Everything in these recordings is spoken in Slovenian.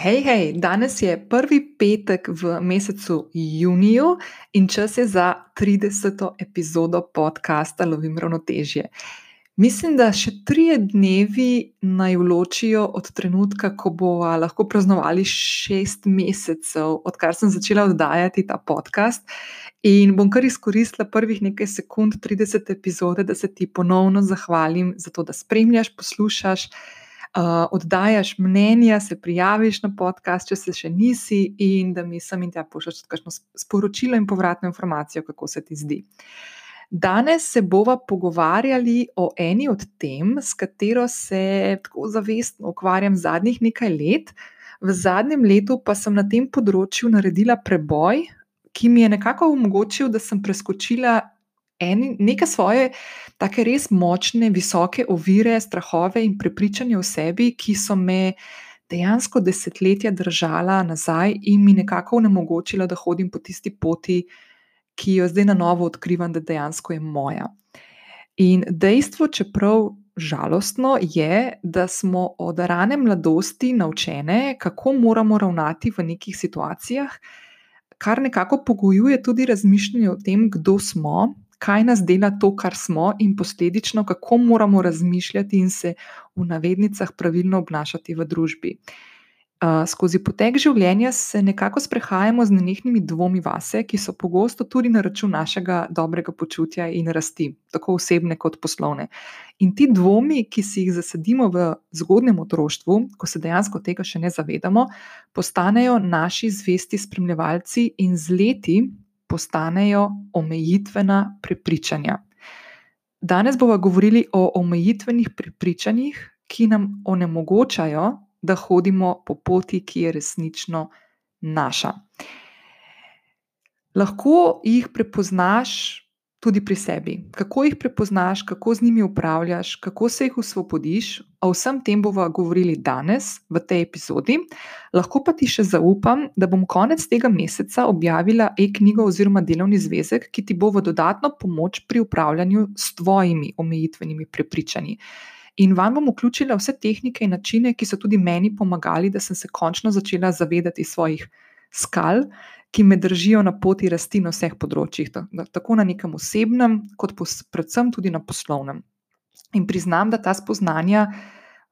Hej, hej, danes je prvi petek v mesecu juniju in čas je za 30. epizodo podcasta Lovim ravnotežje. Mislim, da še tri dnevi naj vločijo od trenutka, ko bomo lahko praznovali šest mesecev, odkar sem začela oddajati ta podcast. In bom kar izkoristila prvih nekaj sekund 30. epizode, da se ti ponovno zahvalim za to, da spremljaš, poslušaš oddajaš mnenja, se prijaviš na podcast, če se še nisi, in da mi sem in tja pošlješ kakšno sporočilo in povratno informacijo, kako se ti zdi. Danes se bova pogovarjali o eni od tem, s katero se tako zavestno ukvarjam zadnjih nekaj let. V zadnjem letu pa sem na tem področju naredila preboj, ki mi je nekako omogočil, da sem preskočila eni, neke svoje, tako res močne, visoke ovire, strahove in prepričanje o sebi, ki so me dejansko desetletja držala nazaj in mi nekako onemogočila, da hodim po tisti poti, ki jo zdaj na novo odkrivam, da dejansko je moja. In dejstvo, čeprav žalostno, je, da smo od rane mladosti naučene, kako moramo ravnati v nekih situacijah. Kar nekako pogojuje tudi razmišljanje o tem, kdo smo, kaj nas dela to, kar smo, in posledično, kako moramo razmišljati in se v navednicah pravilno obnašati v družbi. Uh, skozi potek življenja se nekako sprehajamo z nenehnimi dvomi vase, ki so pogosto tudi na račun našega dobrega počutja in rasti, tako osebne kot poslovne. In ti dvomi, ki si jih zasadimo v zgodnem otroštvu, ko se dejansko tega še ne zavedamo, postanejo naši zvesti spremljevalci in z leti postanejo omejitvena prepričanja. Danes bomo govorili o omejitvenih prepričanjih, ki nam onemogočajo, da hodimo po poti, ki je resnično naša. Lahko jih prepoznaš tudi pri sebi. Kako jih prepoznaš, kako z njimi upravljaš, kako se jih osvobodiš, o vsem tem bomo govorili danes v tej epizodi. Lahko pa ti še zaupam, da bom konec tega meseca objavila e-knjigo oziroma delovni zvezek, ki ti bo v dodatno pomoč pri upravljanju s tvojimi omejitvenimi prepričanji. In vam bom vključila vse tehnike in načine, ki so tudi meni pomagali, da sem se končno začela zavedati svojih skal, ki me držijo na poti rasti na vseh področjih, tako na nekem osebnem, kot predvsem tudi na poslovnem. In priznam, da ta spoznanja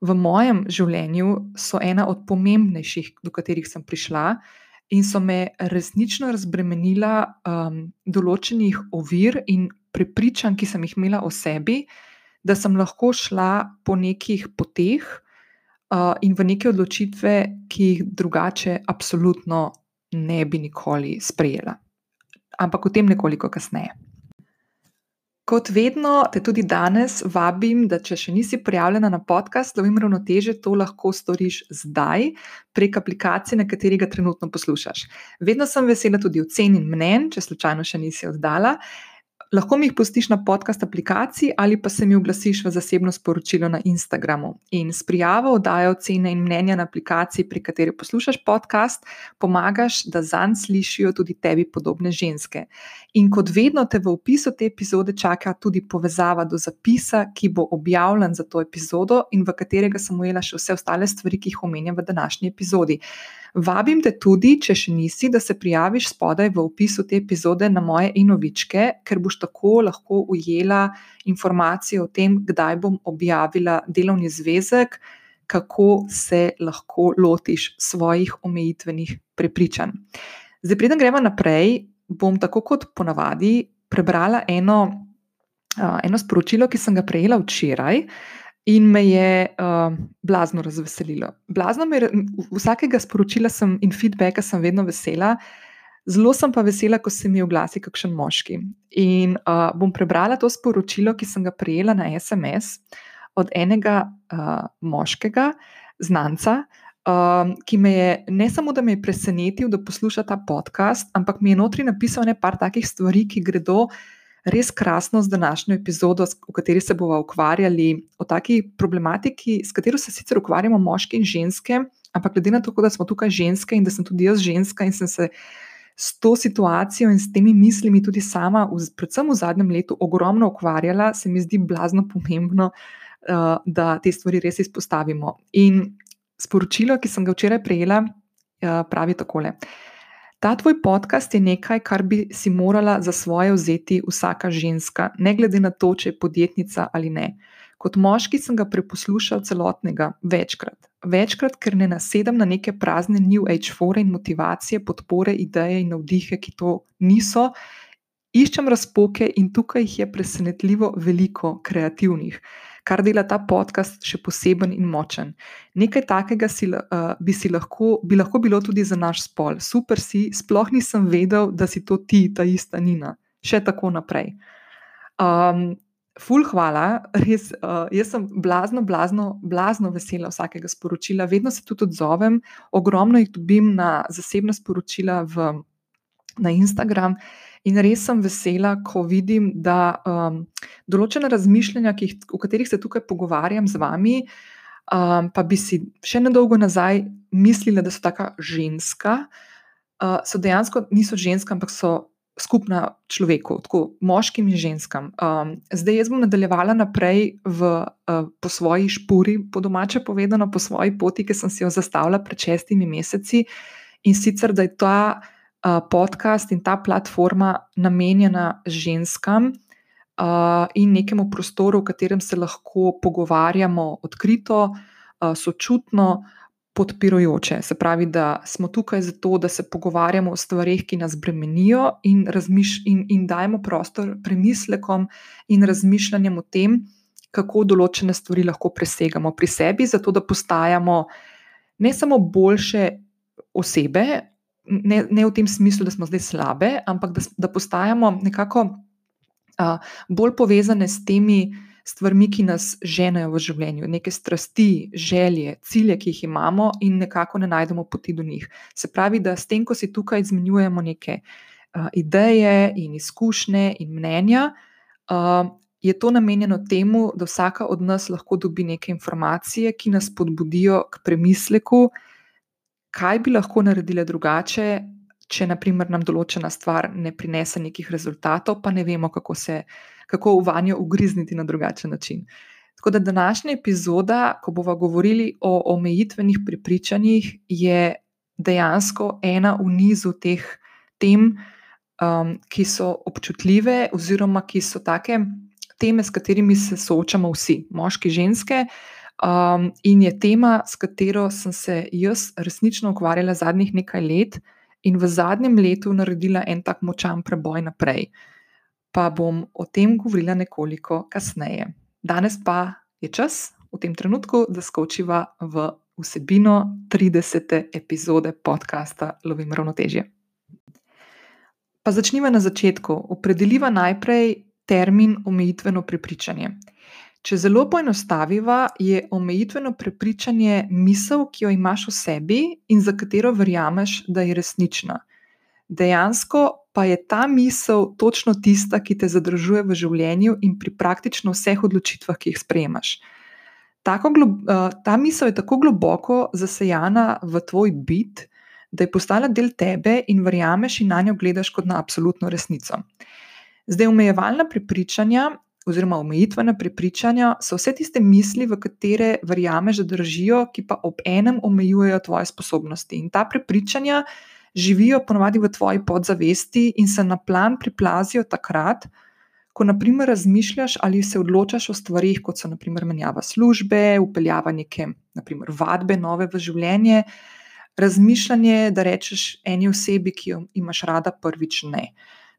v mojem življenju so ena od pomembnejših, do katerih sem prišla, in so me resnično razbremenila um, določenih ovir in prepričanj, ki sem jih imela o sebi, da sem lahko šla po nekih poteh uh, in v neke odločitve, ki jih drugače absolutno ne bi nikoli sprejela. Ampak o tem nekoliko kasneje. Kot vedno, te tudi danes vabim, da če še nisi prijavljena na podcast, lovim ravnoteže, to lahko storiš zdaj prek aplikacije, na kateri ga trenutno poslušaš. Vedno sem vesela tudi ocen in mnen, če slučajno še nisi oddala. Lahko mi jih pustiš na podcast aplikaciji ali pa se mi oglasiš v zasebno sporočilo na Instagramu. In s prijavo oddajo ocene in mnenja na aplikaciji, pri kateri poslušaš podcast, pomagaš, da zanj slišijo tudi tebi podobne ženske. In kot vedno te v opisu te epizode čaka tudi povezava do zapisa, ki bo objavljen za to epizodo in v katerega sem ujela še vse ostale stvari, ki jih omenjam v današnji epizodi. Vabim te tudi, če še nisi, da se prijaviš spodaj v opisu te epizode na moje inovičke, ker boš tako lahko ujela informacije o tem, kdaj bom objavila delovni zvezek, kako se lahko lotiš svojih omejitvenih prepričanj. Zdaj, preden gremo naprej, bom tako kot ponavadi prebrala eno, eno sporočilo, ki sem ga prejela včeraj. In me je uh, blazno razveselilo. Blazno me vsakega sporočila sem in feedbacka sem vedno vesela, zelo sem pa vesela, ko se mi oglasi kakšen moški. In uh, bom prebrala to sporočilo, ki sem ga prejela na SMS od enega uh, moškega znanca, uh, ki me je ne samo, da me je presenetil, da posluša ta podcast, ampak mi je notri napisal nekaj takih stvari, ki gredo res krasno z današnjo epizodo, v kateri se bomo ukvarjali o taki problematiki, s katero se sicer ukvarjamo moški in ženske, ampak glede na to, da smo tukaj ženske in da sem tudi jaz ženska in sem se s to situacijo in s temi mislimi tudi sama, predvsem v zadnjem letu, ogromno ukvarjala, se mi zdi blazno pomembno, uh, da te stvari res izpostavimo. In sporočilo, ki sem ga včeraj prejela, uh, pravi takole. Ta tvoj podcast je nekaj, kar bi si morala za svoje vzeti vsaka ženska, ne glede na to, če je podjetnica ali ne. Kot moški sem ga preposlušal celotnega, večkrat. Večkrat, ker ne nasedam na neke prazne New Age fore in motivacije, podpore, ideje in navdihe, ki to niso. Iščem razpoke in tukaj jih je presenetljivo veliko kreativnih kar dela ta podcast še poseben in močen. Nekaj takega si, uh, bi, si lahko, bi lahko bilo tudi za naš spol. Super si, sploh nisem vedel, da si to ti, ta ista Nina. Še tako naprej. Um, ful, hvala, res. Uh, jaz sem blazno, blazno, blazno vesela vsakega sporočila, vedno se tudi odzovem, ogromno jih dobim na zasebna sporočila v, na Instagram. In res sem vesela, ko vidim, da um, določene razmišljanja, jih, o katerih se tukaj pogovarjam z vami, um, pa bi si še nedolgo nazaj mislila, da so tako ženska, uh, so dejansko niso ženska, ampak so skupna človeku, tako moškim in ženskam. Um, zdaj jaz bom nadaljevala naprej v, uh, po svoji špuri, po domače povedano, po svoji poti, ki sem si jo zastavila pred šestimi meseci. In sicer, da je ta podcast in ta platforma namenjena ženskam uh, in nekemu prostoru, v katerem se lahko pogovarjamo odkrito, uh, sočutno, podpirajoče. Se pravi, da smo tukaj zato, da se pogovarjamo o stvarih, ki nas bremenijo, in, in, in dajemo prostor premislekom in razmišljanjem o tem, kako določene stvari lahko presegamo pri sebi, zato da postajamo ne samo boljše osebe, ne, ne v tem smislu, da smo zdaj slabe, ampak da, da postajamo nekako uh, bolj povezane s temi stvarmi, ki nas ženejo v življenju, neke strasti, želje, cilje, ki jih imamo, in nekako ne najdemo poti do njih. Se pravi, da s tem, ko si tukaj izmenjujemo neke uh, ideje in izkušnje in mnenja. Uh, Je to namenjeno temu, da vsaka od nas lahko dobi neke informacije, ki nas podbudijo k premisleku, uh, kaj bi lahko naredile drugače, če naprimer nam določena stvar ne prinese nekih rezultatov, pa ne vemo, kako se kako v vanjo ugrizniti na drugačen način. Tako da današnja epizoda, ko bomo govorili o omejitvenih prepričanjih, je dejansko ena v nizu teh tem, um, ki so občutljive, oziroma ki so take teme, s katerimi se soočamo vsi, moški, ženske. Um, in je tema, s katero sem se jaz resnično ukvarjala zadnjih nekaj let, in v zadnjem letu naredila en tak močan preboj naprej. Pa bom o tem govorila nekoliko kasneje. Danes pa je čas v tem trenutku, da skočiva v vsebino 30. epizode podcasta Lovim ravnotežje. Pa začniva na začetku. Opredeliva najprej termin omejitveno prepričanje. Če zelo poenostaviva, je omejitveno prepričanje misel, ki jo imaš v sebi in za katero verjameš, da je resnična. Dejansko pa je ta misel točno tista, ki te zadržuje v življenju in pri praktično vseh odločitvah, ki jih sprejemaš. Tako, ta misel je tako globoko zasejana v tvoj bit, da je postala del tebe in verjameš in na njo gledaš kot na absolutno resnico. Zdaj, omejevalna prepričanja oziroma omejitvena prepričanja, so vse tiste misli, v katere verjameš, da držijo, ki pa ob enem omejujejo tvoje sposobnosti. In ta prepričanja živijo ponovadi v tvoji podzavesti in se na plan priplazijo takrat, ko naprimer razmišljaš ali se odločaš o stvarih, kot so naprimer menjava službe, upeljava neke naprimer, vadbe nove v življenje. Razmišljanje, da rečeš eni osebi, ki jo imaš rada, prvič ne.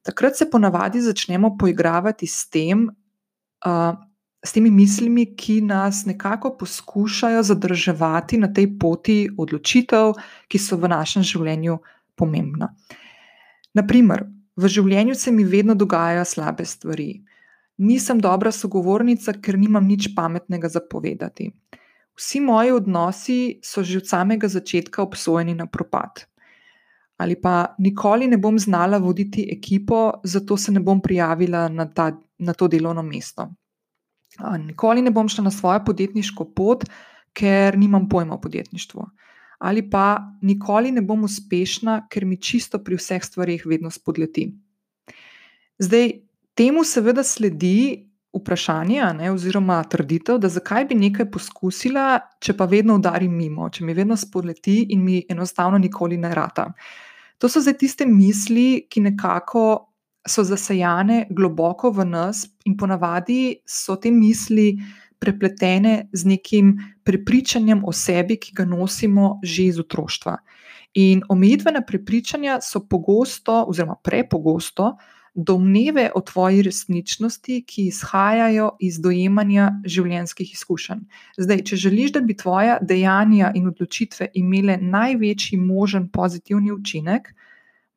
Takrat se ponavadi začnemo poigravati s tem, s temi mislimi, ki nas nekako poskušajo zadrževati na tej poti odločitev, ki so v našem življenju pomembna. Naprimer, v življenju se mi vedno dogajajo slabe stvari. Nisem dobra sogovornica, ker nimam nič pametnega za povedati. Vsi moji odnosi so že od samega začetka obsojeni na propad. Ali pa nikoli ne bom znala voditi ekipo, zato se ne bom prijavila na ta na to delovno mesto. Nikoli ne bom šla na svojo podjetniško pot, ker nimam pojma o podjetništvu. Ali pa nikoli ne bom uspešna, ker mi čisto pri vseh stvarih vedno spodleti. Zdaj, temu seveda sledi vprašanje, ne, oziroma trditev, da zakaj bi nekaj poskusila, če pa vedno udarim mimo, če mi vedno spodleti in mi enostavno nikoli ne rata. To so zdaj tiste misli, ki nekako so zasajane globoko v nas, in ponavadi so te misli prepletene z nekim prepričanjem o sebi, ki ga nosimo že iz otroštva. In omejitvena prepričanja so pogosto, oziroma prepogosto, domneve o tvoji resničnosti, ki izhajajo iz dojemanja življenjskih izkušenj. Zdaj, če želiš, da bi tvoja dejanja in odločitve imele največji možen pozitivni učinek,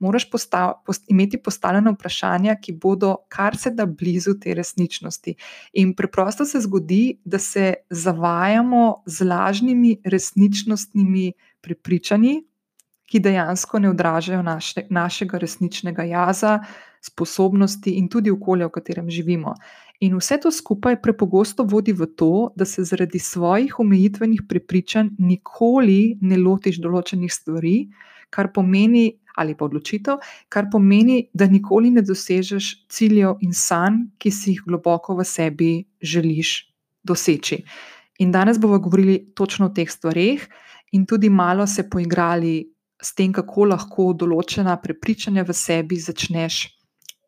moraš postav, post, imeti postavljena vprašanja, ki bodo kar se da blizu te resničnosti. In preprosto se zgodi, da se zavajamo z lažnimi resničnostnimi prepričanji, ki dejansko ne odražajo naše, našega resničnega jaza, sposobnosti in tudi okolja, v katerem živimo. In vse to skupaj prepogosto vodi v to, da se zaradi svojih omejitvenih prepričanj nikoli ne lotiš določenih stvari, kar pomeni, ali pa odločitev, kar pomeni, da nikoli ne dosežeš ciljev in sanj, ki si jih globoko v sebi želiš doseči. In danes bomo govorili točno o teh stvareh, in tudi malo se poigrali s tem, kako lahko določena prepričanja v sebi začneš,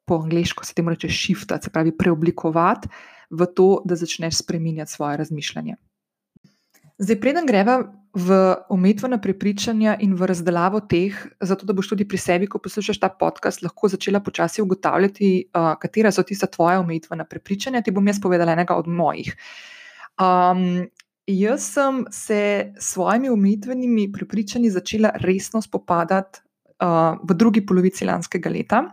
po angliško se temu reče, shiftati, se pravi, preoblikovati v to, da začneš spremenjati svoje razmišljanje. Zdaj, preden greva v omejitvena prepričanja in v razdelavo teh, zato da boš tudi pri sebi, ko poslušaš ta podcast, lahko začela počasi ugotavljati, uh, katera so tista tvoja omejitvena prepričanja, ti bom jaz povedala enega od mojih. Um, jaz sem se s svojimi omejitvenimi prepričanji začela resno spopadati uh, v drugi polovici lanskega leta.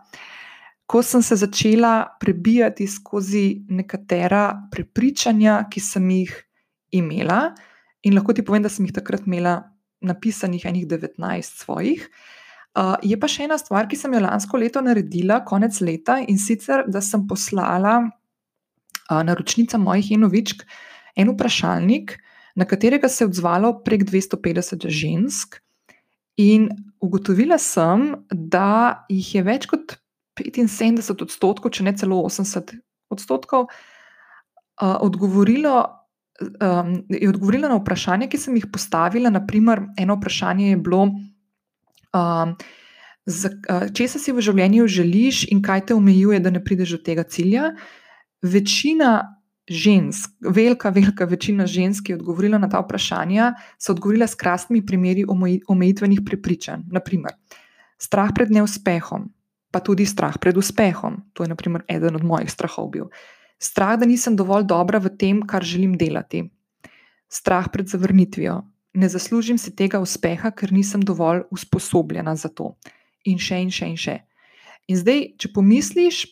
Ko sem se začela prebijati skozi nekatera prepričanja, ki sem jih imela, In lahko ti povem, da sem jih takrat imela napisanih enih 19 svojih. Uh, je pa še ena stvar, ki sem jo lansko leto naredila, konec leta, in sicer, da sem poslala uh, naročnicam mojih enovičk en vprašalnik, na katerega se je odzvalo prek 250 žensk, in ugotovila sem, da jih je več kot 75 odstotkov, če ne celo 80 odstotkov, uh, odgovorilo um, je odgovorila na vprašanje, ki sem jih postavila. Naprimer, eno vprašanje je bilo, um, če se si v življenju želiš in kaj te omejuje, da ne prideš do tega cilja. Večina žensk, velika, velika večina žensk, ki je odgovorila na ta vprašanja, so odgovorila s krasnimi primeri omejitvenih prepričanj. Naprimer, strah pred neuspehom, pa tudi strah pred uspehom. To je, naprimer, eden od mojih strahov bil strah, da nisem dovolj dobra v tem, kar želim delati, strah pred zavrnitvijo, ne zaslužim si tega uspeha, ker nisem dovolj usposobljena za to. In še in še in še. In zdaj, če pomisliš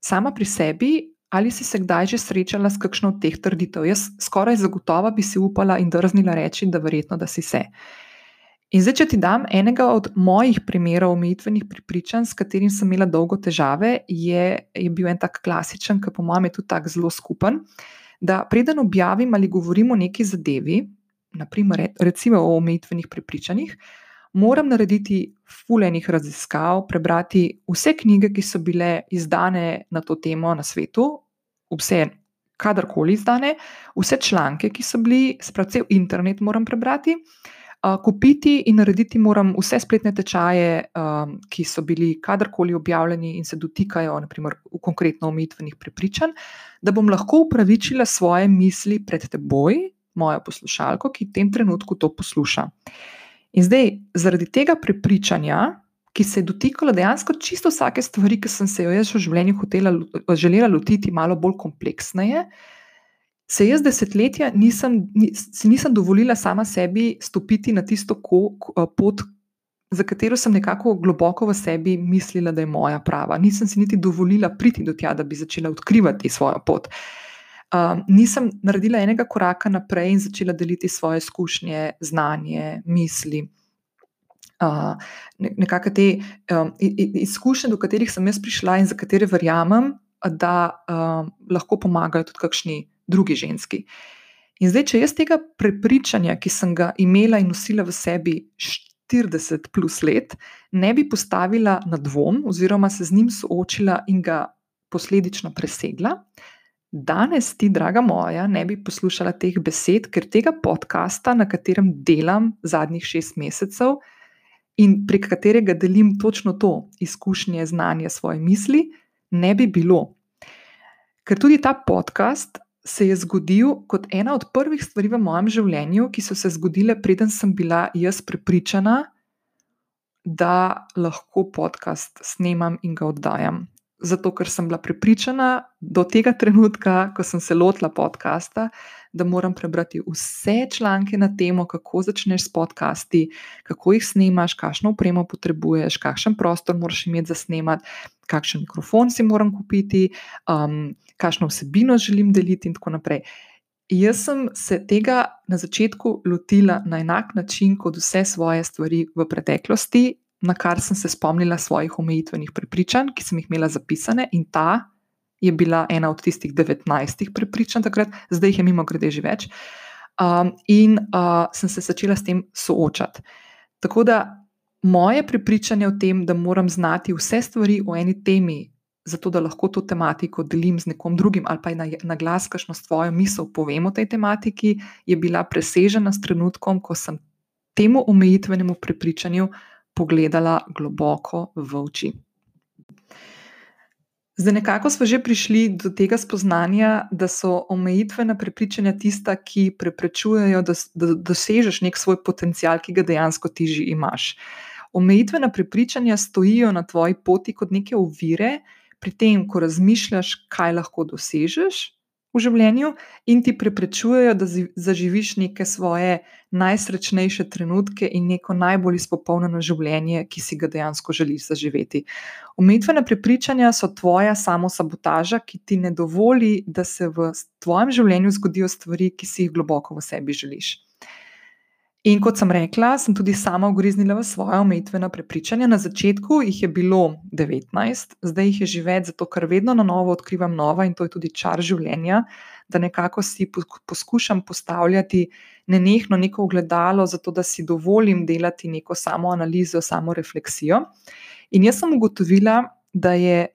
sama pri sebi, ali si se kdaj že srečala s kakšno od teh trditev, jaz skoraj zagotovo bi si upala in drznila reči, da verjetno, da si se. In zdaj, če ti dam enega od mojih primerov omejitvenih prepričanj, s katerim sem imela dolgo težave, je, je bil en tak klasičen, ki po mojem je tudi tako zelo skupen. Da preden objavim ali govorim o neki zadevi, naprimer, recimo o omejitvenih prepričanjih, moram narediti fulejnih raziskav, prebrati vse knjige, ki so bile izdane na to temo na svetu, vse. Kadarkoli izdane, vse članke, ki so bili, sprav cel internet moram prebrati, uh, kupiti in narediti moram vse spletne tečaje, um, ki so bili kadarkoli objavljeni in se dotikajo, naprimer, v konkretno omejitvenih prepričanj, da bom lahko upravičila svoje misli pred teboj, mojo poslušalko, ki v tem trenutku to posluša. In zdaj, zaradi tega prepričanja, ki se je dotikalo dejansko čisto vsake stvari, ki sem se jo jaz v življenju hotela, želela lotiti malo bolj kompleksneje, uh, se jaz desetletja nisem, si nisem dovolila sama sebi stopiti na tisto ko, pot, za katero sem nekako globoko v sebi mislila, da je moja prava. Nisem si niti dovolila priti do tja, da bi začela odkrivati svojo pot. Um, nisem naredila enega koraka naprej in začela deliti svoje izkušnje, znanje, misli. Uh, nekako te um, izkušnje, do katerih sem jaz prišla in za katere verjamem, da um, lahko pomagajo tudi kakšni drugi ženski. In zdaj, če jaz tega prepričanja, ki sem ga imela in nosila v sebi 40 plus let, ne bi postavila na dvom, oziroma se z njim soočila in ga posledično presegla, Danes ti, draga moja, ne bi poslušala teh besed, ker tega podcasta, na katerem delam zadnjih šest mesecev in prek katerega delim točno to izkušnje, znanje, svoje misli, ne bi bilo. Ker tudi ta podcast se je zgodil kot ena od prvih stvari v mojem življenju, ki so se zgodile, preden sem bila jaz prepričana, da lahko podcast snemam in ga oddajam. Zato, ker sem bila prepričana do tega trenutka, ko sem se lotila podcasta, da moram prebrati vse članke na temo, kako začneš s podcasti, kako jih snemaš, kakšno opremo potrebuješ, kakšen prostor moraš imeti za snemati, kakšen mikrofon si moram kupiti, um, kakšno vsebino želim deliti, in tako naprej. Jaz sem se tega na začetku lotila na enak način kot vse svoje stvari v preteklosti, na kar sem se spomnila svojih omejitvenih prepričanj, ki sem jih imela zapisane, in ta je bila ena od tistih 19 prepričanj takrat, zdaj jih je mimo grede že več. Um, in uh, sem se začela s tem soočati. Tako da moje prepričanje o tem, da moram znati vse stvari o eni temi, zato da lahko to tematiko delim z nekom drugim, ali pa na, na glas, kakšno svojo misel povem o tej tematiki, je bila presežena s trenutkom, ko sem temu omejitvenemu prepričanju pogledala globoko v oči. Zdaj, nekako smo že prišli do tega spoznanja, da so omejitvena prepričanja tista, ki preprečujejo, da, da dosežeš nek svoj potencial, ki ga dejansko ti že imaš. Omejitvena prepričanja stojijo na tvoji poti kot neke ovire, pri tem, ko razmišljaš, kaj lahko dosežeš, v življenju in ti preprečujejo, da zaživiš neke svoje najsrečnejše trenutke in neko najbolj izpopolnjeno življenje, ki si ga dejansko želiš zaživeti. Umetvena prepričanja so tvoja samosabotaža, ki ti ne dovoli, da se v tvojem življenju zgodijo stvari, ki si jih globoko v sebi želiš. In kot sem rekla, sem tudi sama ugriznila v svoje omejitvena prepričanja. Na začetku jih je bilo 19, zdaj jih je že več, zato ker vedno na novo odkrivam nova in to je tudi čar življenja, da nekako si poskušam postavljati nenehno neko ogledalo, zato da si dovolim delati neko samo analizo, samo refleksijo. In jaz sem ugotovila, da je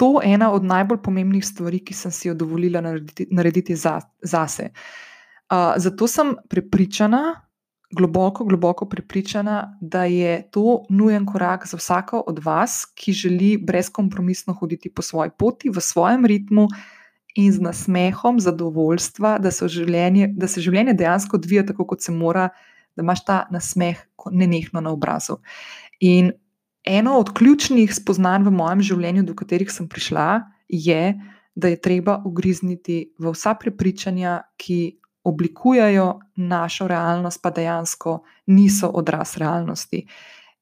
to ena od najbolj pomembnih stvari, ki sem si jo dovolila narediti, narediti za, zase zato sem prepričana, globoko, globoko prepričana, da je to nujen korak za vsako od vas, ki želi brezkompromisno hoditi po svoji poti, v svojem ritmu in z nasmehom, zadovoljstva, da se življenje, da se življenje dejansko odvija tako, kot se mora, da imaš ta nasmeh nenehno na obrazu. In eno od ključnih spoznanj v mojem življenju, do katerih sem prišla, je, da je treba ugrizniti v vsa prepričanja, ki oblikujejo našo realnost, pa dejansko niso odraz realnosti.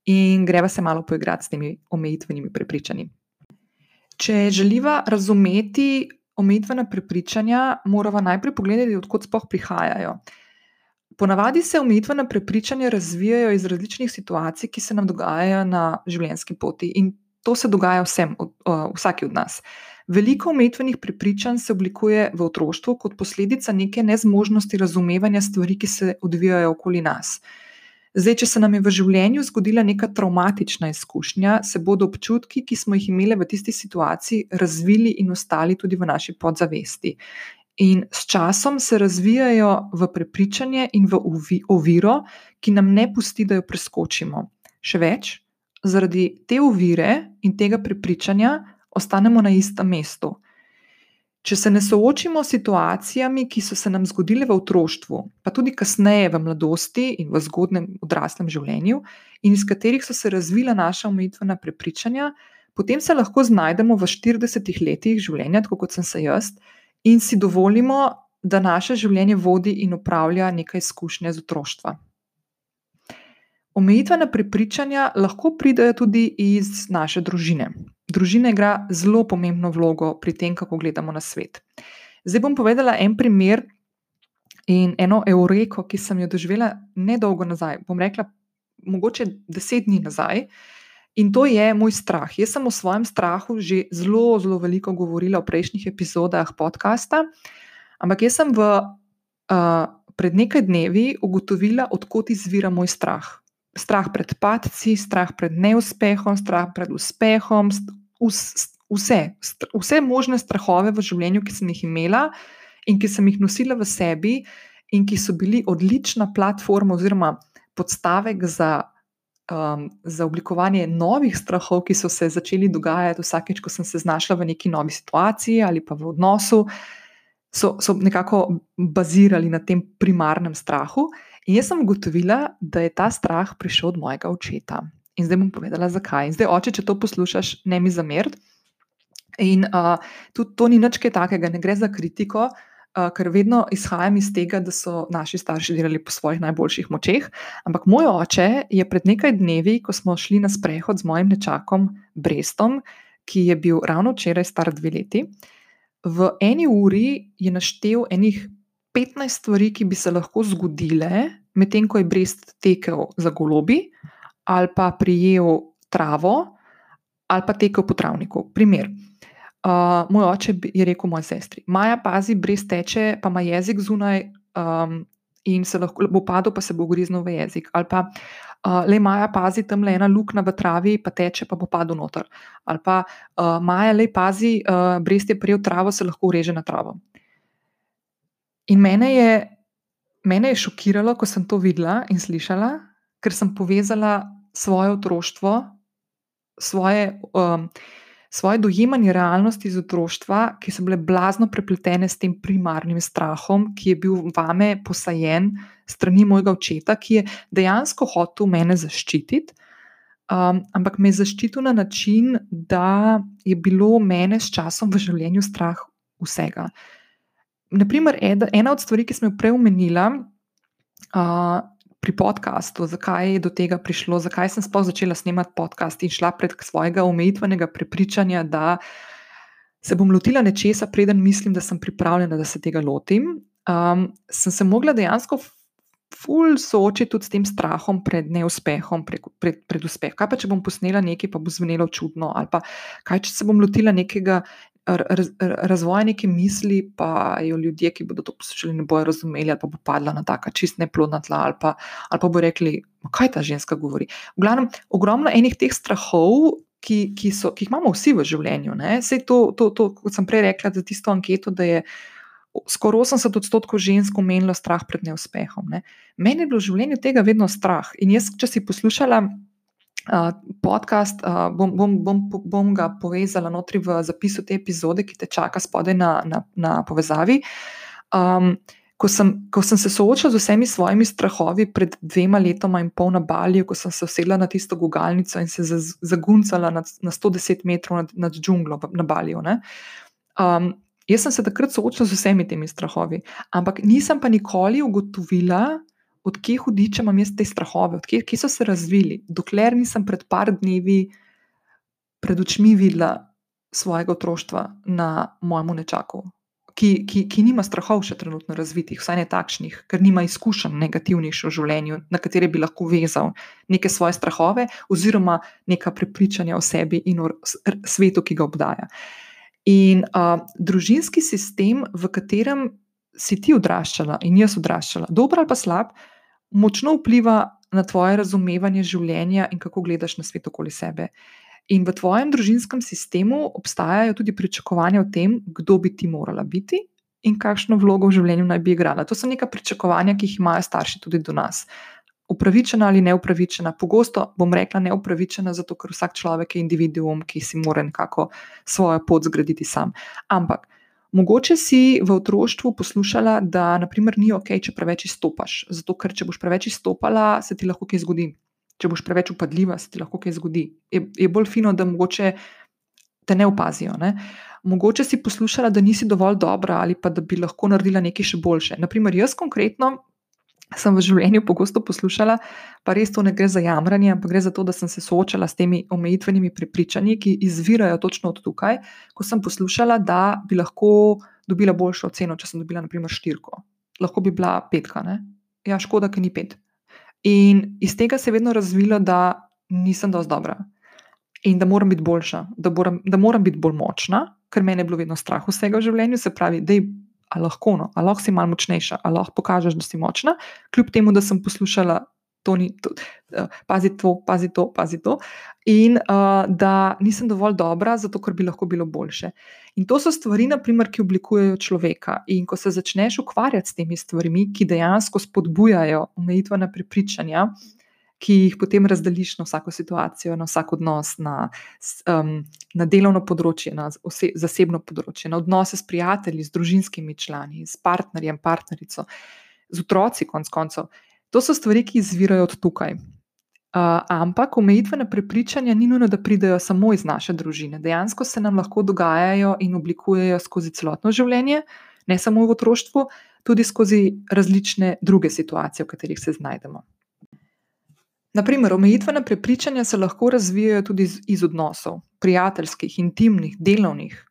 In greva se malo poigrati s temi omejitvenimi prepričanji. Če želiva razumeti omejitvena prepričanja, moramo najprej pogledati, odkot sploh prihajajo. Ponavadi se omejitvena prepričanja razvijajo iz različnih situacij, ki se nam dogajajo na življenjski poti, in to se dogaja vsem, vsaki od nas. Veliko umetvenih prepričanj se oblikuje v otroštvu kot posledica neke nezmožnosti razumevanja stvari, ki se odvijajo okoli nas. Zdaj, če se nam je v življenju zgodila neka traumatična izkušnja, se bodo občutki, ki smo jih imeli v tisti situaciji, razvili in ostali tudi v naši podzavesti. In s časom se razvijajo v prepričanje in v oviro, ki nam ne pusti, da jo preskočimo. Še več, zaradi te ovire in tega prepričanja ostanemo na istem mestu. Če se ne soočimo s situacijami, ki so se nam zgodile v otroštvu, pa tudi kasneje v mladosti in v zgodnem odraslem življenju, in iz katerih so se razvila naša omejitvena prepričanja, potem se lahko znajdemo v 40 letih življenja, tako kot sem se jaz, in si dovolimo, da naše življenje vodi in upravlja nekaj izkušnje z otroštva. Omejitvena prepričanja lahko pridejo tudi iz naše družine. Družina igra zelo pomembno vlogo pri tem, kako gledamo na svet. Zdaj bom povedala en primer in eno eureko, ki sem jo doživela nedolgo nazaj. Bom rekla, mogoče deset dni nazaj. In to je moj strah. Jaz sem o svojem strahu že zelo, zelo veliko govorila v prejšnjih epizodah podcasta, ampak jaz sem v, uh, pred nekaj dnevi ugotovila, odkot izvira moj strah strah pred padci, strah pred neuspehom, strah pred uspehom, vse, vse možne strahove v življenju, ki sem jih imela in ki sem jih nosila v sebi, in ki so bili odlična platforma oziroma podstavek za, um, za oblikovanje novih strahov, ki so se začeli dogajati vsakeč, ko sem se znašla v neki novi situaciji ali pa v odnosu. So, so nekako bazirali na tem primarnem strahu, in jaz sem ugotovila, da je ta strah prišel od mojega očeta. In zdaj bom povedala, zakaj. In zdaj, oče, če to poslušaš, ne mi zameriti. In uh, tudi to ni nič takega, ne gre za kritiko, uh, ker vedno izhajam iz tega, da so naši starši delali po svojih najboljših močeh. Ampak moj oče je pred nekaj dnevi, ko smo šli na sprehod z mojim nečakom Brestom, ki je bil ravno včeraj star dve leti, v eni uri je naštel enih 15 stvari, ki bi se lahko zgodile, medtem ko je Brest tekel za golobi ali pa prijel travo. Ali pa tekel po travniku. Primer. Uh, moj oče je rekel moji sestri: Maja, pazi, brez teče, pa ima jezik zunaj um, in se lahko bo padel, pa se bo griznil v jezik. Ali pa uh, le Maja, pazi, tam le ena luknja v travi, pa teče, pa bo padel noter. Ali pa uh, Maja, le pazi, uh, brez te prijel travo, se lahko ureže na travo. In mene je, mene je šokiralo, ko sem to videla in slišala, ker sem povezala svoje otroštvo, svoje. Um, svoje dojemanje realnosti iz otroštva, ki so bile blazno prepletene s tem primarnim strahom, ki je bil vame posajen strani mojega očeta, ki je dejansko hotel mene zaščititi. Um, ampak me je zaščitil na način, da je bilo mene s časom v življenju strah vsega. Naprimer, ena od stvari, ki sem jo prej omenila, uh, pri podkastu, zakaj je do tega prišlo, zakaj sem sploh začela snemati podcast in šla prek svojega omejitvenega prepričanja, da se bom lotila nečesa, preden mislim, da sem pripravljena, da se tega lotim. Um, sem se mogla dejansko ful soočiti tudi s tem strahom pred neuspehom, pred, pred, pred uspehom. Kaj pa, če bom posnela nekaj, pa bo zvenelo čudno, ali pa kaj, če se bom lotila nekega razvoja neke misli, pa jo ljudje, ki bodo to poslušali, ne bodo razumeli, ali pa bo padla na taka čist neplodna tla, ali pa, ali pa bo rekli, kaj ta ženska govori. V glavnem, ogromno enih teh strahov. Ki, ki, so, ki jih imamo vsi v življenju. To, to, to, kot sem prej rekla, za tisto anketo, da je skoraj 80 odstotkov žensk omenilo strah pred neuspehom. Ne. Meni je bilo v življenju tega vedno strah. In jaz, če si poslušala podcast, bom, bom, bom, bom ga povezala notri v zapisu te epizode, ki te čaka spodaj na, na, na povezavi. Um, ko, sem, ko sem se soočila z vsemi svojimi strahovi pred dvema letoma in pol na Balju, ko sem se usedla na tisto gugalnico in se zaguncala na, na 110 metrov nad, nad džunglo na Balju. Um, jaz sem se takrat soočila z vsemi temi strahovi, ampak nisem pa nikoli ugotovila, odkje hudiče imam jaz te strahove, odkje so se razvili, dokler nisem pred par dnevi pred očmi videla svojega otroštva na mojem nečaku, ki, ki, ki nima strahov še trenutno razvitih, vsaj ne takšnih, ker nima izkušenj negativnih v življenju, na katere bi lahko vezal neke svoje strahove oziroma neka prepričanja o sebi in o svetu, ki ga obdaja. In uh, družinski sistem, v katerem si ti odraščala in jaz odraščala, dober ali pa slab, močno vpliva na tvoje razumevanje življenja in kako gledaš na svet okoli sebe. In v tvojem družinskem sistemu obstajajo tudi pričakovanja o tem, kdo bi ti morala biti in kakšno vlogo v življenju naj bi igrala. To so neka pričakovanja, ki jih imajo starši tudi do nas. Upravičena ali neupravičena, pogosto bom rekla neupravičena, zato ker vsak človek je individuum, ki si mora nekako svojo pot zgraditi sam. Ampak Mogoče si v otroštvu poslušala, da naprimer, ni ok, če preveč izstopaš. Zato, ker če boš preveč izstopala, se ti lahko kaj zgodi. Če boš preveč upadljiva, se ti lahko kaj zgodi. Je, je bolj fino, da mogoče te ne opazijo. Ne? Mogoče si poslušala, da nisi dovolj dobra ali pa da bi lahko naredila nekaj še boljše. Naprimer, jaz konkretno sem v življenju pogosto poslušala, pa res to ne gre za jamranje, ampak gre za to, da sem se soočala s temi omejitvenimi prepričanji, ki izvirajo točno od tukaj, ko sem poslušala, da bi lahko dobila boljšo oceno, če sem dobila, naprimer, štirko. Lahko bi bila petka, ne? ja, škoda, ker ni pet. In iz tega se je vedno razvilo, da nisem dovolj dobra in da moram biti boljša, da moram, da moram biti bolj močna, ker me je bilo vedno strah vsega v življenju, se pravi, da je ali lahko, no, ali lahko si malo močnejša, ali lahko pokažeš, da si močna, kljub temu, da sem poslušala to ni, to, uh, pazi to, pazi to, pazi to. In uh, da nisem dovolj dobra, zato ker bi lahko bilo boljše. In to so stvari, naprimer, ki oblikujejo človeka. In ko se začneš ukvarjati s temi stvarmi, ki dejansko spodbujajo omejitvena prepričanja, ki jih potem razdeliš na vsako situacijo, na vsak odnos, na, um, na delovno področje, na ose, zasebno področje, na odnose s prijatelji, s družinskimi člani, s partnerjem, partnerico, z otroci, konc koncev. To so stvari, ki izvirajo od tukaj. Uh, ampak omejitvene prepričanja ni nujno, da pridejo samo iz naše družine. Dejansko se nam lahko dogajajo in oblikujejo skozi celotno življenje, ne samo v otroštvu, tudi skozi različne druge situacije, v katerih se znajdemo. Naprimer, omejitvene prepričanja se lahko razvijajo tudi iz, iz odnosov, prijateljskih, intimnih, delovnih,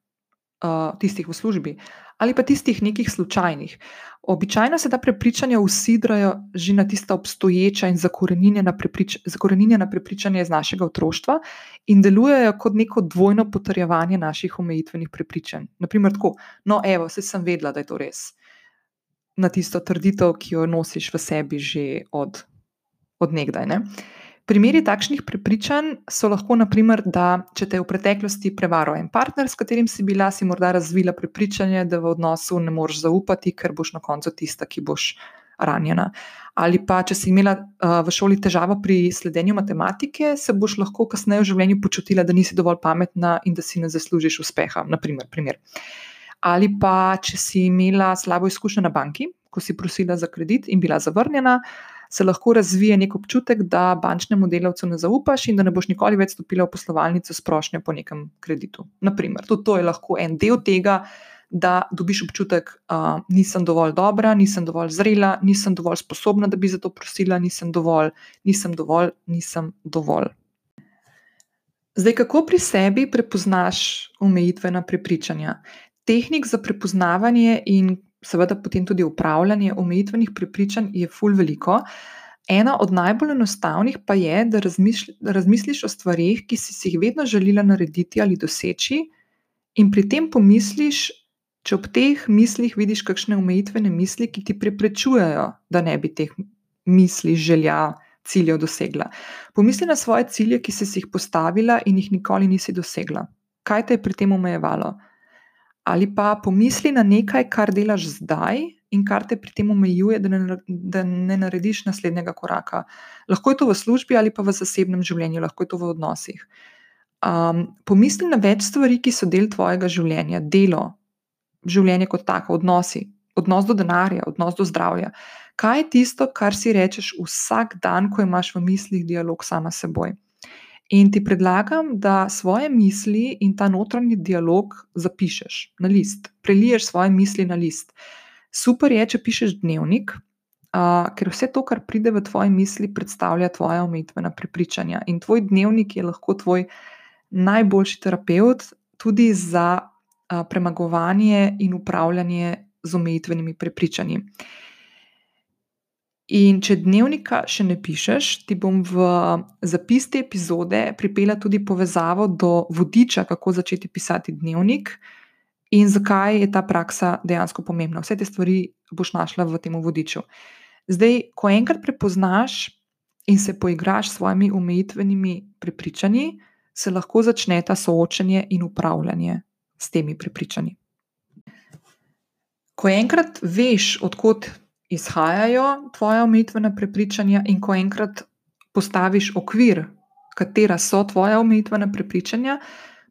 uh, tistih v službi ali pa tistih nekih slučajnih. Običajno se ta prepričanja usidrajo že na tista obstoječa in zakorenjena, preprič, zakorenjena prepričanja iz našega otroštva in delujejo kot neko dvojno potrjevanje naših omejitvenih prepričanj. Naprimer, tako, no, evo, se sem vedela, da je to res. Na tisto trditev, ki jo nosiš v sebi že od odnegdaj. Ne? Primeri takšnih prepričanj so lahko, naprimer, da če te je v preteklosti prevaral en partner, s katerim si bila, si morda razvila prepričanje, da v odnosu ne moreš zaupati, ker boš na koncu tista, ki boš ranjena. Ali pa, če si imela uh, v šoli težavo pri sledenju matematike, se boš lahko kasneje v življenju počutila, da nisi dovolj pametna in da si ne zaslužiš uspeha. Naprimer, primer. Ali pa, če si imela slabo izkušnjo na banki, ko si prosila za kredit in bila zavrnjena se lahko razvije nek občutek, da bančnemu delavcu ne zaupaš in da ne boš nikoli več stopila v poslovalnico s prošnjo po nekem kreditu. Naprimer, tudi to je lahko en del tega, da dobiš občutek, da uh, nisem dovolj dobra, nisem dovolj zrela, nisem dovolj sposobna, da bi za to prosila, nisem dovolj, nisem dovolj, nisem dovolj. Zdaj, kako pri sebi prepoznaš omejitvena prepričanja? Tehnik za prepoznavanje in seveda potem tudi upravljanje omejitvenih prepričanj je ful veliko. Ena od najbolj enostavnih pa je, da, razmišlj, da razmisliš o stvarih, ki si jih vedno želela narediti ali doseči, in pri tem pomisliš, če ob teh mislih vidiš kakšne omejitvene misli, ki ti preprečujejo, da ne bi teh misli, želja, ciljev dosegla. Pomisli na svoje cilje, ki si jih postavila in jih nikoli nisi dosegla. Kaj te je pri tem omejevalo? Ali pa pomisli na nekaj, kar delaš zdaj in kar te pri tem omejuje, da ne, da ne narediš naslednjega koraka. Lahko je to v službi ali pa v zasebnem življenju, lahko je to v odnosih. Um, pomisli na več stvari, ki so del tvojega življenja, delo, življenje kot tako, odnosi, odnos do denarja, odnos do zdravja. Kaj je tisto, kar si rečeš vsak dan, ko imaš v mislih dialog sama s seboj? In ti predlagam, da svoje misli in ta notranji dialog zapišeš na list, preliješ svoje misli na list. Super je, če pišeš dnevnik, uh, ker vse to, kar pride v tvoje misli, predstavlja tvoja omejitvena prepričanja. In tvoj dnevnik je lahko tvoj najboljši terapeut tudi za uh, premagovanje in upravljanje z omejitvenimi prepričanji. In če dnevnika še ne pišeš, ti bom v zapis te epizode pripela tudi povezavo do vodiča, kako začeti pisati dnevnik in zakaj je ta praksa dejansko pomembna. Vse te stvari boš našla v tem vodiču. Zdaj, ko enkrat prepoznaš in se poigraš s svojimi omejitvenimi prepričanji, se lahko začne ta soočenje in upravljanje s temi prepričanji. Ko enkrat veš, odkot izhajajo tvoje omejitvene prepričanja, in ko enkrat postaviš okvir, katera so tvoje omejitvene prepričanja,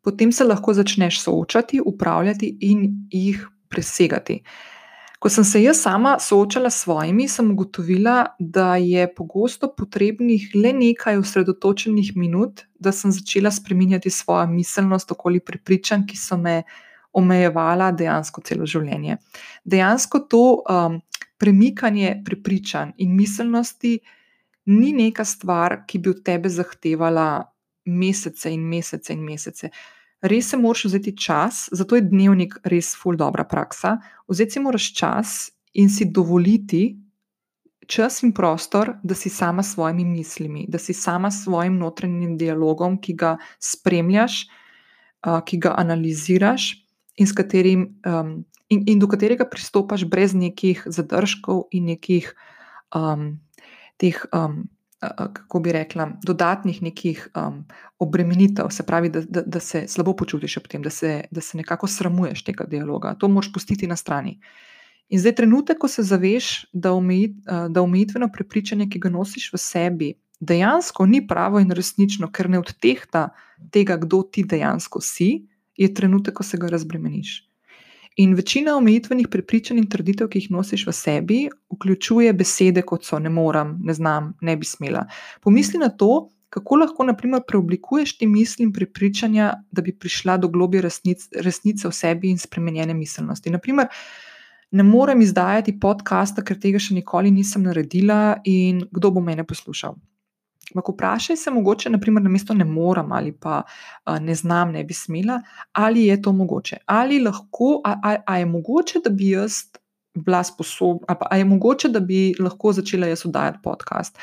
potem se lahko začneš soočati, upravljati in jih presegati. Ko sem se jaz sama soočala s svojimi, sem ugotovila, da je pogosto potrebnih le nekaj osredotočenih minut, da sem začela spreminjati svojo miselnost okoli prepričanj, ki so me omejevala dejansko celo življenje. Dejansko to um, premikanje prepričanj in miselnosti ni neka stvar, ki bi od tebe zahtevala mesece in mesece in mesece. Res se moraš vzeti čas, zato je dnevnik res ful dobra praksa. Vzeti si moraš čas in si dovoliti čas in prostor, da si sama s svojimi mislimi, da si sama s svojim notranjim dialogom, ki ga spremljaš, ki ga analiziraš in s katerim um, in, in do katerega pristopaš brez nekih zadržkov in nekih um, teh um, kako bi rekla, dodatnih nekih um, obremenitev, se pravi, da, da, da se slabo počutiš ob tem, da se, da se nekako sramuješ tega dialoga. To moš pustiti na strani. In zdaj, trenutek, ko se zaveš, da, omejit, da omejitveno prepričanje, ki ga nosiš v sebi, dejansko ni pravo in resnično, ker ne odtehta tega, kdo ti dejansko si, je trenutek, ko se ga razbremeniš. In večina omejitvenih prepričanj in trditev, ki jih nosiš v sebi, vključuje besede kot so ne morem, ne znam, ne bi smela. Pomisli na to, kako lahko naprimer, preoblikuješ te misli in prepričanja, da bi prišla do globje resnic, resnice v sebi in spremenjene miselnosti. Naprimer, ne morem izdajati podcasta, ker tega še nikoli nisem naredila in kdo bo mene poslušal. Ampak vprašaj se mogoče, naprimer, na mesto ne morem ali pa uh, ne znam, ne bi smela, ali je to mogoče. Ali lahko, a, a, a je mogoče, da bi jaz bila sposobna, ali pa je mogoče, da bi lahko začela jaz oddajati podcast,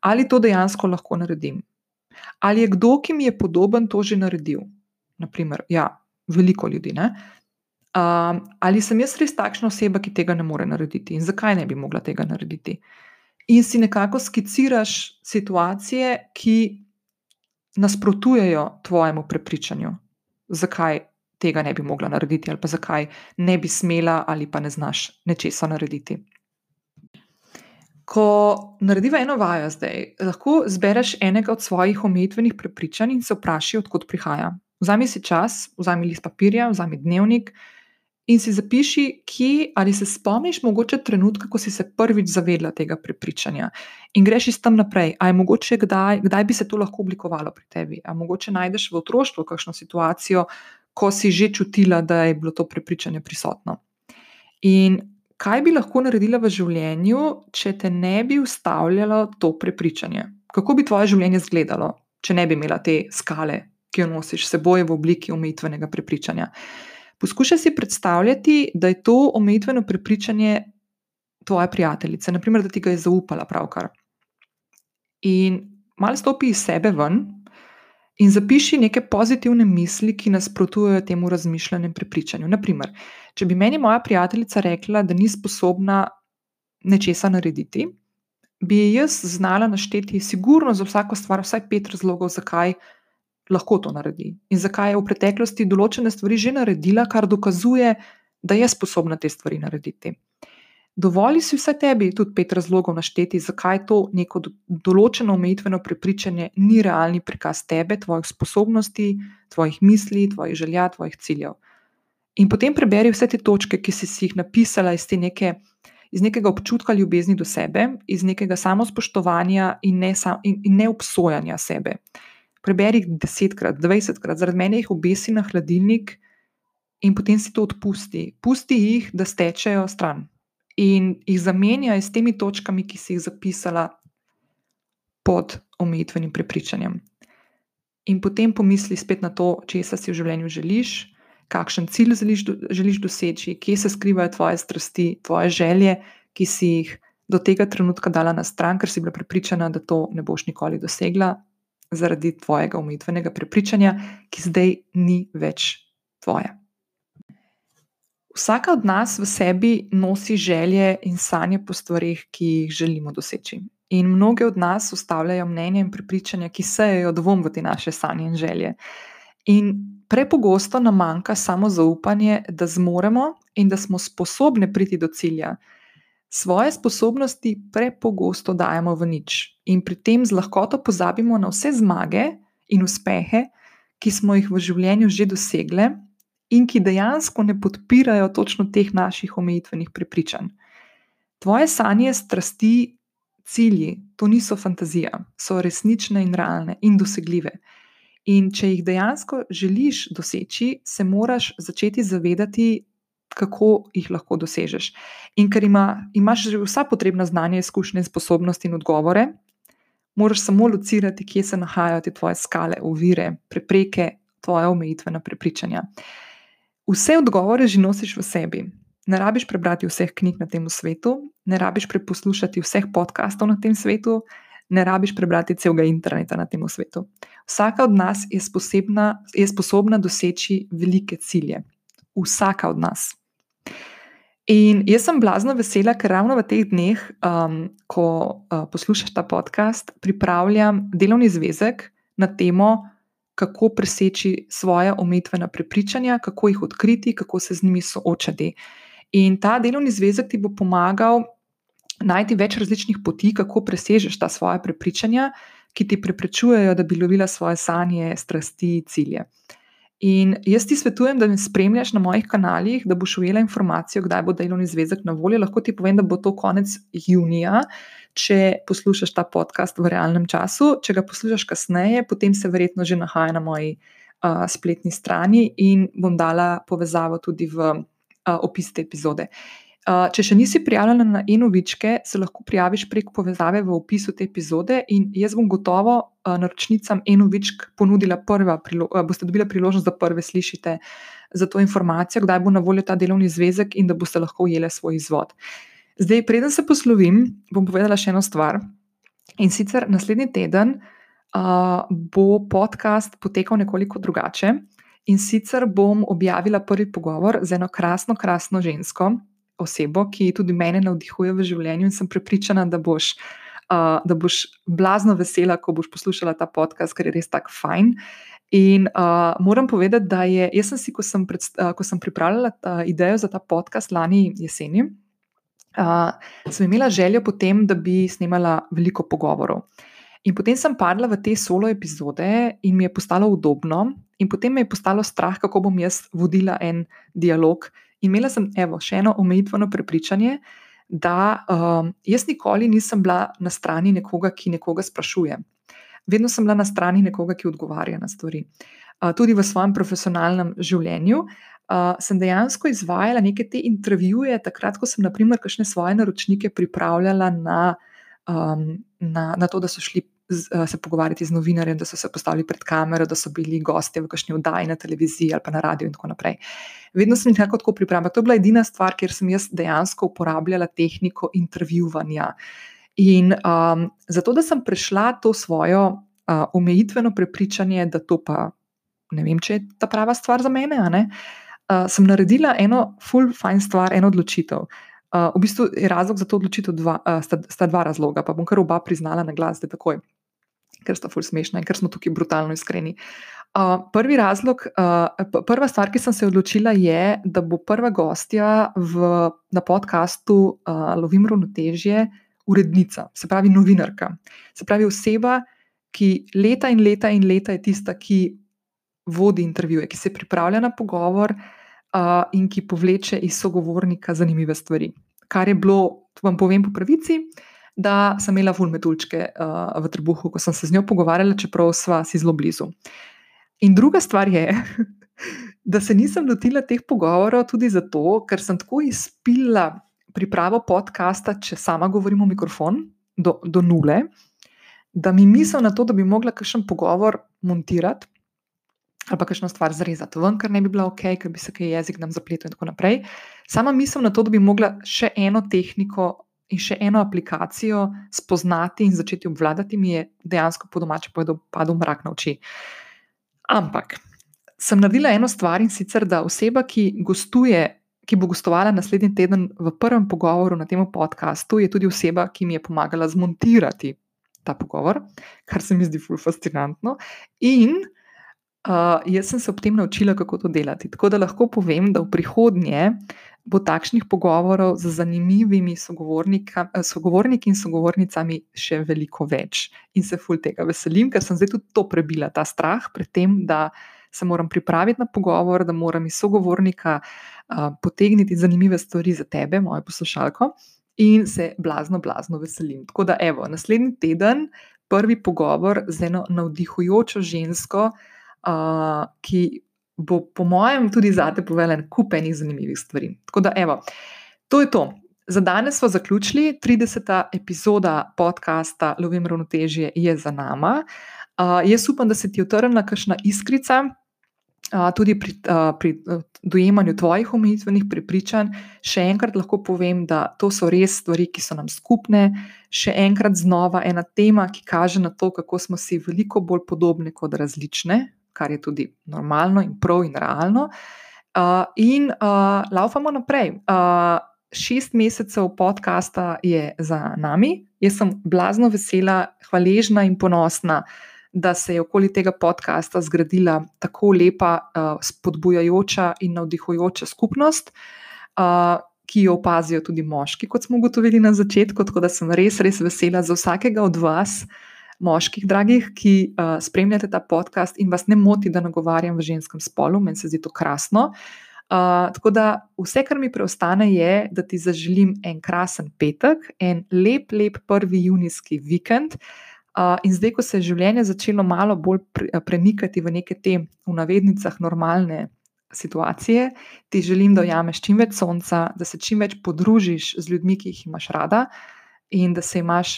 ali to dejansko lahko naredim. Ali je kdo, ki mi je podoben, to že naredil? Naprimer, ja, veliko ljudi. Uh, ali sem jaz res takšna oseba, ki tega ne more narediti in zakaj ne bi mogla tega narediti? In si nekako skiciraš situacije, ki nasprotujejo tvojemu prepričanju, zakaj tega ne bi mogla narediti, ali pa zakaj ne bi smela, ali pa ne znaš nečesa narediti. Ko narediš eno vajo zdaj, lahko zbereš enega od svojih omejitvenih prepričanj in se vprašaj, odkot prihaja. Vzemi si čas, vzemi list papirja, vzemi dnevnik, in si zapiši, kje ali se spomniš mogoče trenutka, ko si se prvič zavedla tega prepričanja in greš iz tam naprej. A je mogoče, kdaj, kdaj bi se to lahko oblikovalo pri tebi? A mogoče najdeš v otroštvu kakšno situacijo, ko si že čutila, da je bilo to prepričanje prisotno. In kaj bi lahko naredila v življenju, če te ne bi ustavljalo to prepričanje? Kako bi tvoje življenje izgledalo, če ne bi imela te skale, ki jo nosiš s seboj v obliki omejitvenega prepričanja? Poskušaj si predstavljati, da je to omejitveno prepričanje tvoje prijateljice, naprimer, da ti ga je zaupala pravkar. In malo stopi iz sebe ven in zapiši neke pozitivne misli, ki nasprotujejo temu razmišljanju in prepričanju. Naprimer, če bi meni moja prijateljica rekla, da ni sposobna nečesa narediti, bi jaz znala našteti, sigurno za vsako stvar, vsaj pet razlogov, zakaj lahko to naredi in zakaj je v preteklosti določene stvari že naredila, kar dokazuje, da je sposobna te stvari narediti. Dovoli si vse tebi tudi pet razlogov našteti, zakaj to neko določeno omejitveno prepričanje ni realni prikaz tebe, tvojih sposobnosti, tvojih misli, tvojih želja, tvojih ciljev. In potem preberi vse te točke, ki si, si jih napisala iz, neke, iz nekega občutka ljubezni do sebe, iz nekega samospoštovanja in ne, in, in ne obsojanja sebe preberi desetkrat, dvajsetkrat, zaradi mene jih obesi na hladilnik in potem si to odpusti. Pusti jih, da stečejo stran in jih zamenjaj s temi točkami, ki si jih zapisala pod omejitvenim prepričanjem. In potem pomisli spet na to, česa si v življenju želiš, kakšen cilj želiš, želiš doseči, kje se skrivajo tvoje strasti, tvoje želje, ki si jih do tega trenutka dala na stran, ker si bila prepričana, da to ne boš nikoli dosegla, zaradi tvojega omejitvenega prepričanja, ki zdaj ni več tvoje. Vsaka od nas v sebi nosi želje in sanje po stvarih, ki jih želimo doseči. In mnoge od nas ustavljajo mnenja in prepričanja, ki sejejo dvom v te naše sanje in želje. In prepogosto nam manjka samo zaupanje, da zmoremo in da smo sposobni priti do cilja, Svoje sposobnosti prepogosto dajemo v nič in pri tem z lahkoto pozabimo na vse zmage in uspehe, ki smo jih v življenju že dosegli in ki dejansko ne podpirajo točno teh naših omejitvenih prepričanj. Tvoje sanje, strasti, cilji, to niso fantazija, so resnične in realne in dosegljive. In če jih dejansko želiš doseči, se moraš začeti zavedati, kako jih lahko dosežeš. In ker ima, imaš že vsa potrebna znanja, izkušnje, sposobnosti in odgovore, moraš samo locirati, kje se nahajajo te tvoje skale, ovire, prepreke, tvoje omejitvena prepričanja. Vse odgovore že nosiš v sebi. Ne rabiš prebrati vseh knjig na tem svetu, ne rabiš preposlušati vseh podkastov na tem svetu, ne rabiš prebrati celega interneta na tem svetu. Vsaka od nas je, sposobna, je sposobna doseči velike cilje. Vsaka od nas. In jaz sem blazno vesela, ker ravno v teh dneh, um, ko uh, poslušaš ta podcast, pripravljam delovni zvezek na temo, kako preseči svoje omejitvena prepričanja, kako jih odkriti, kako se z njimi soočati. In ta delovni zvezek ti bo pomagal najti več različnih poti, kako presežeš ta svoje prepričanja, ki ti preprečujejo, da bi lovila svoje sanje, strasti, cilje. In jaz ti svetujem, da me spremljaš na mojih kanalih, da boš ujela informacijo, kdaj bo delovni zvezek na voljo. Lahko ti povem, da bo to konec junija, če poslušaš ta podcast v realnem času. Če ga poslušaš kasneje, potem se verjetno že nahaja na moji uh, spletni strani in bom dala povezavo tudi v uh, opis te epizode. Če še nisi prijavljena na enovičke, se lahko prijaviš prek povezave v opisu te epizode in jaz bom gotovo naročnicam enovičk ponudila prva, boste dobila priložnost, da prve slišite za to informacijo, kdaj bo na voljo ta delovni zvezek in da boste lahko ujeli svoj izvod. Zdaj, preden se poslovim, bom povedala še eno stvar. In sicer naslednji teden uh, bo podcast potekal nekoliko drugače. In sicer bom objavila prvi pogovor z eno krasno, krasno žensko, osebo, ki tudi mene navdihuje v življenju in sem prepričana, da boš, uh, da boš blazno vesela, ko boš poslušala ta podcast, ker je res tako fajn. In uh, moram povedati, da je, jaz sem si, ko sem, pred, uh, ko sem pripravljala ta idejo za ta podcast lani jeseni, uh, sem imela željo potem, da bi snimala veliko pogovorov. In potem sem padla v te solo epizode in mi je postalo udobno, in potem me je postalo strah, kako bom jaz vodila en dialog imela sem evo, še eno omejitveno prepričanje, da um, jaz nikoli nisem bila na strani nekoga, ki nekoga sprašuje. Vedno sem bila na strani nekoga, ki odgovarja na stvari. Uh, tudi v svojem profesionalnem življenju uh, sem dejansko izvajala neke te intervjuje, takrat, ko sem, naprimer, kakšne svoje naročnike pripravljala na, um, na, na to, da so šli se pogovarjati z novinarjem, da so se postavili pred kamero, da so bili gostje v kakšni oddaji na televiziji ali pa na radiju in tako naprej. Vedno sem jih tako pripravljala. To je bila edina stvar, kjer sem jaz dejansko uporabljala tehniko intervjuvanja. In um, zato, da sem prešla to svojo uh, omejitveno prepričanje, da to pa ne vem, če je ta prava stvar za mene, uh, sem naredila eno full fine stvar, eno odločitev. Uh, v bistvu je razlog za to odločitev dva, uh, sta, sta dva razloga, pa bom kar oba priznala na glas, da takoj ker sta ful smešna in ker smo tukaj brutalno iskreni. Uh, prvi razlog, uh, prva stvar, ki sem se odločila, je, da bo prva gostja v, na podkastu uh, Lovim ravnotežje urednica, se pravi novinarka. Se pravi oseba, ki leta in leta in leta je tista, ki vodi intervjuje, ki se pripravlja na pogovor uh, in ki povleče iz sogovornika zanimive stvari. Kar je bilo, vam povem po pravici, uh, da sem imela fulmetulčke uh, v trebuhu, ko sem se z njo pogovarjala, čeprav sva si zelo blizu. In druga stvar je, da se nisem lotila teh pogovorov tudi zato, ker sem tako izpila pripravo podcasta, če sama govorim v mikrofon, do, do nule, da mi misel na to, da bi mogla kakšen pogovor montirati. Ali pa kakšno stvar zrezati ven, ker ne bi bila ok, ker bi se kaj jezik nam zapletel, in tako naprej. Sama mislim na to, da bi mogla še eno tehniko in še eno aplikacijo spoznati in začeti obvladati, mi je dejansko po domače povedal, padel mrak na oči. Ampak sem naredila eno stvar in sicer, da oseba, ki gostuje, ki bo gostovala naslednji teden v prvem pogovoru na tem podkastu, je tudi oseba, ki mi je pomagala zmontirati ta pogovor, kar se mi zdi fully fascinantno. In uh, jaz sem se ob tem naučila, kako to delati. Tako da lahko povem, da v prihodnje bo takšnih pogovorov z zanimivimi sogovorniki in sogovornicami še veliko več. In se ful tega veselim, ker sem zdaj tudi to prebila, ta strah pred tem, da se moram pripraviti na pogovor, da moram iz sogovornika uh, potegniti zanimive stvari za tebe, mojo poslušalko, in se blazno, blazno veselim. Tako da, evo, naslednji teden, prvi pogovor z eno navdihujočo žensko, uh, ki bo, po mojem, tudi zate povedal en kup enih zanimivih stvari. Tako da, evo, to je to. Za danes smo zaključili, 30. epizoda podcasta Lovim ravnotežje je za nama. Uh, jaz upam, da se ti je utrnila kakšna iskrica, uh, tudi pri, uh, pri uh, dojemanju tvojih omejitvenih prepričanj. Še enkrat lahko povem, da to so res stvari, ki so nam skupne. Še enkrat znova ena tema, ki kaže na to, kako smo si veliko bolj podobni kot različne, kar je tudi normalno in prav in realno. Uh, in uh, laufamo naprej. Uh, šest mesecev podcasta je za nami. Jaz sem blazno vesela, hvaležna in ponosna, da se je okoli tega podcasta zgradila tako lepa, uh, spodbujajoča in navdihujoča skupnost, uh, ki jo opazijo tudi moški, kot smo ugotovili na začetku. Tako da sem res, res vesela za vsakega od vas, moških, dragih, ki uh, spremljate ta podcast in vas ne moti, da nagovarjam v ženskem spolu, meni se zdi to krasno. Uh, tako da vse, kar mi preostane, je, da ti zaželim en krasen petek, en lep, lep prvi junijski vikend. Uh, in zdaj, ko se je življenje začelo malo bolj pre, premikati v neke te, v navednicah, normalne situacije, ti želim, da ujameš čim več sonca, da se čim več podružiš z ljudmi, ki jih imaš rada, in da se imaš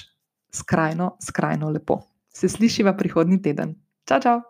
skrajno, skrajno lepo. Se slišiva prihodnji teden. Čau, čau!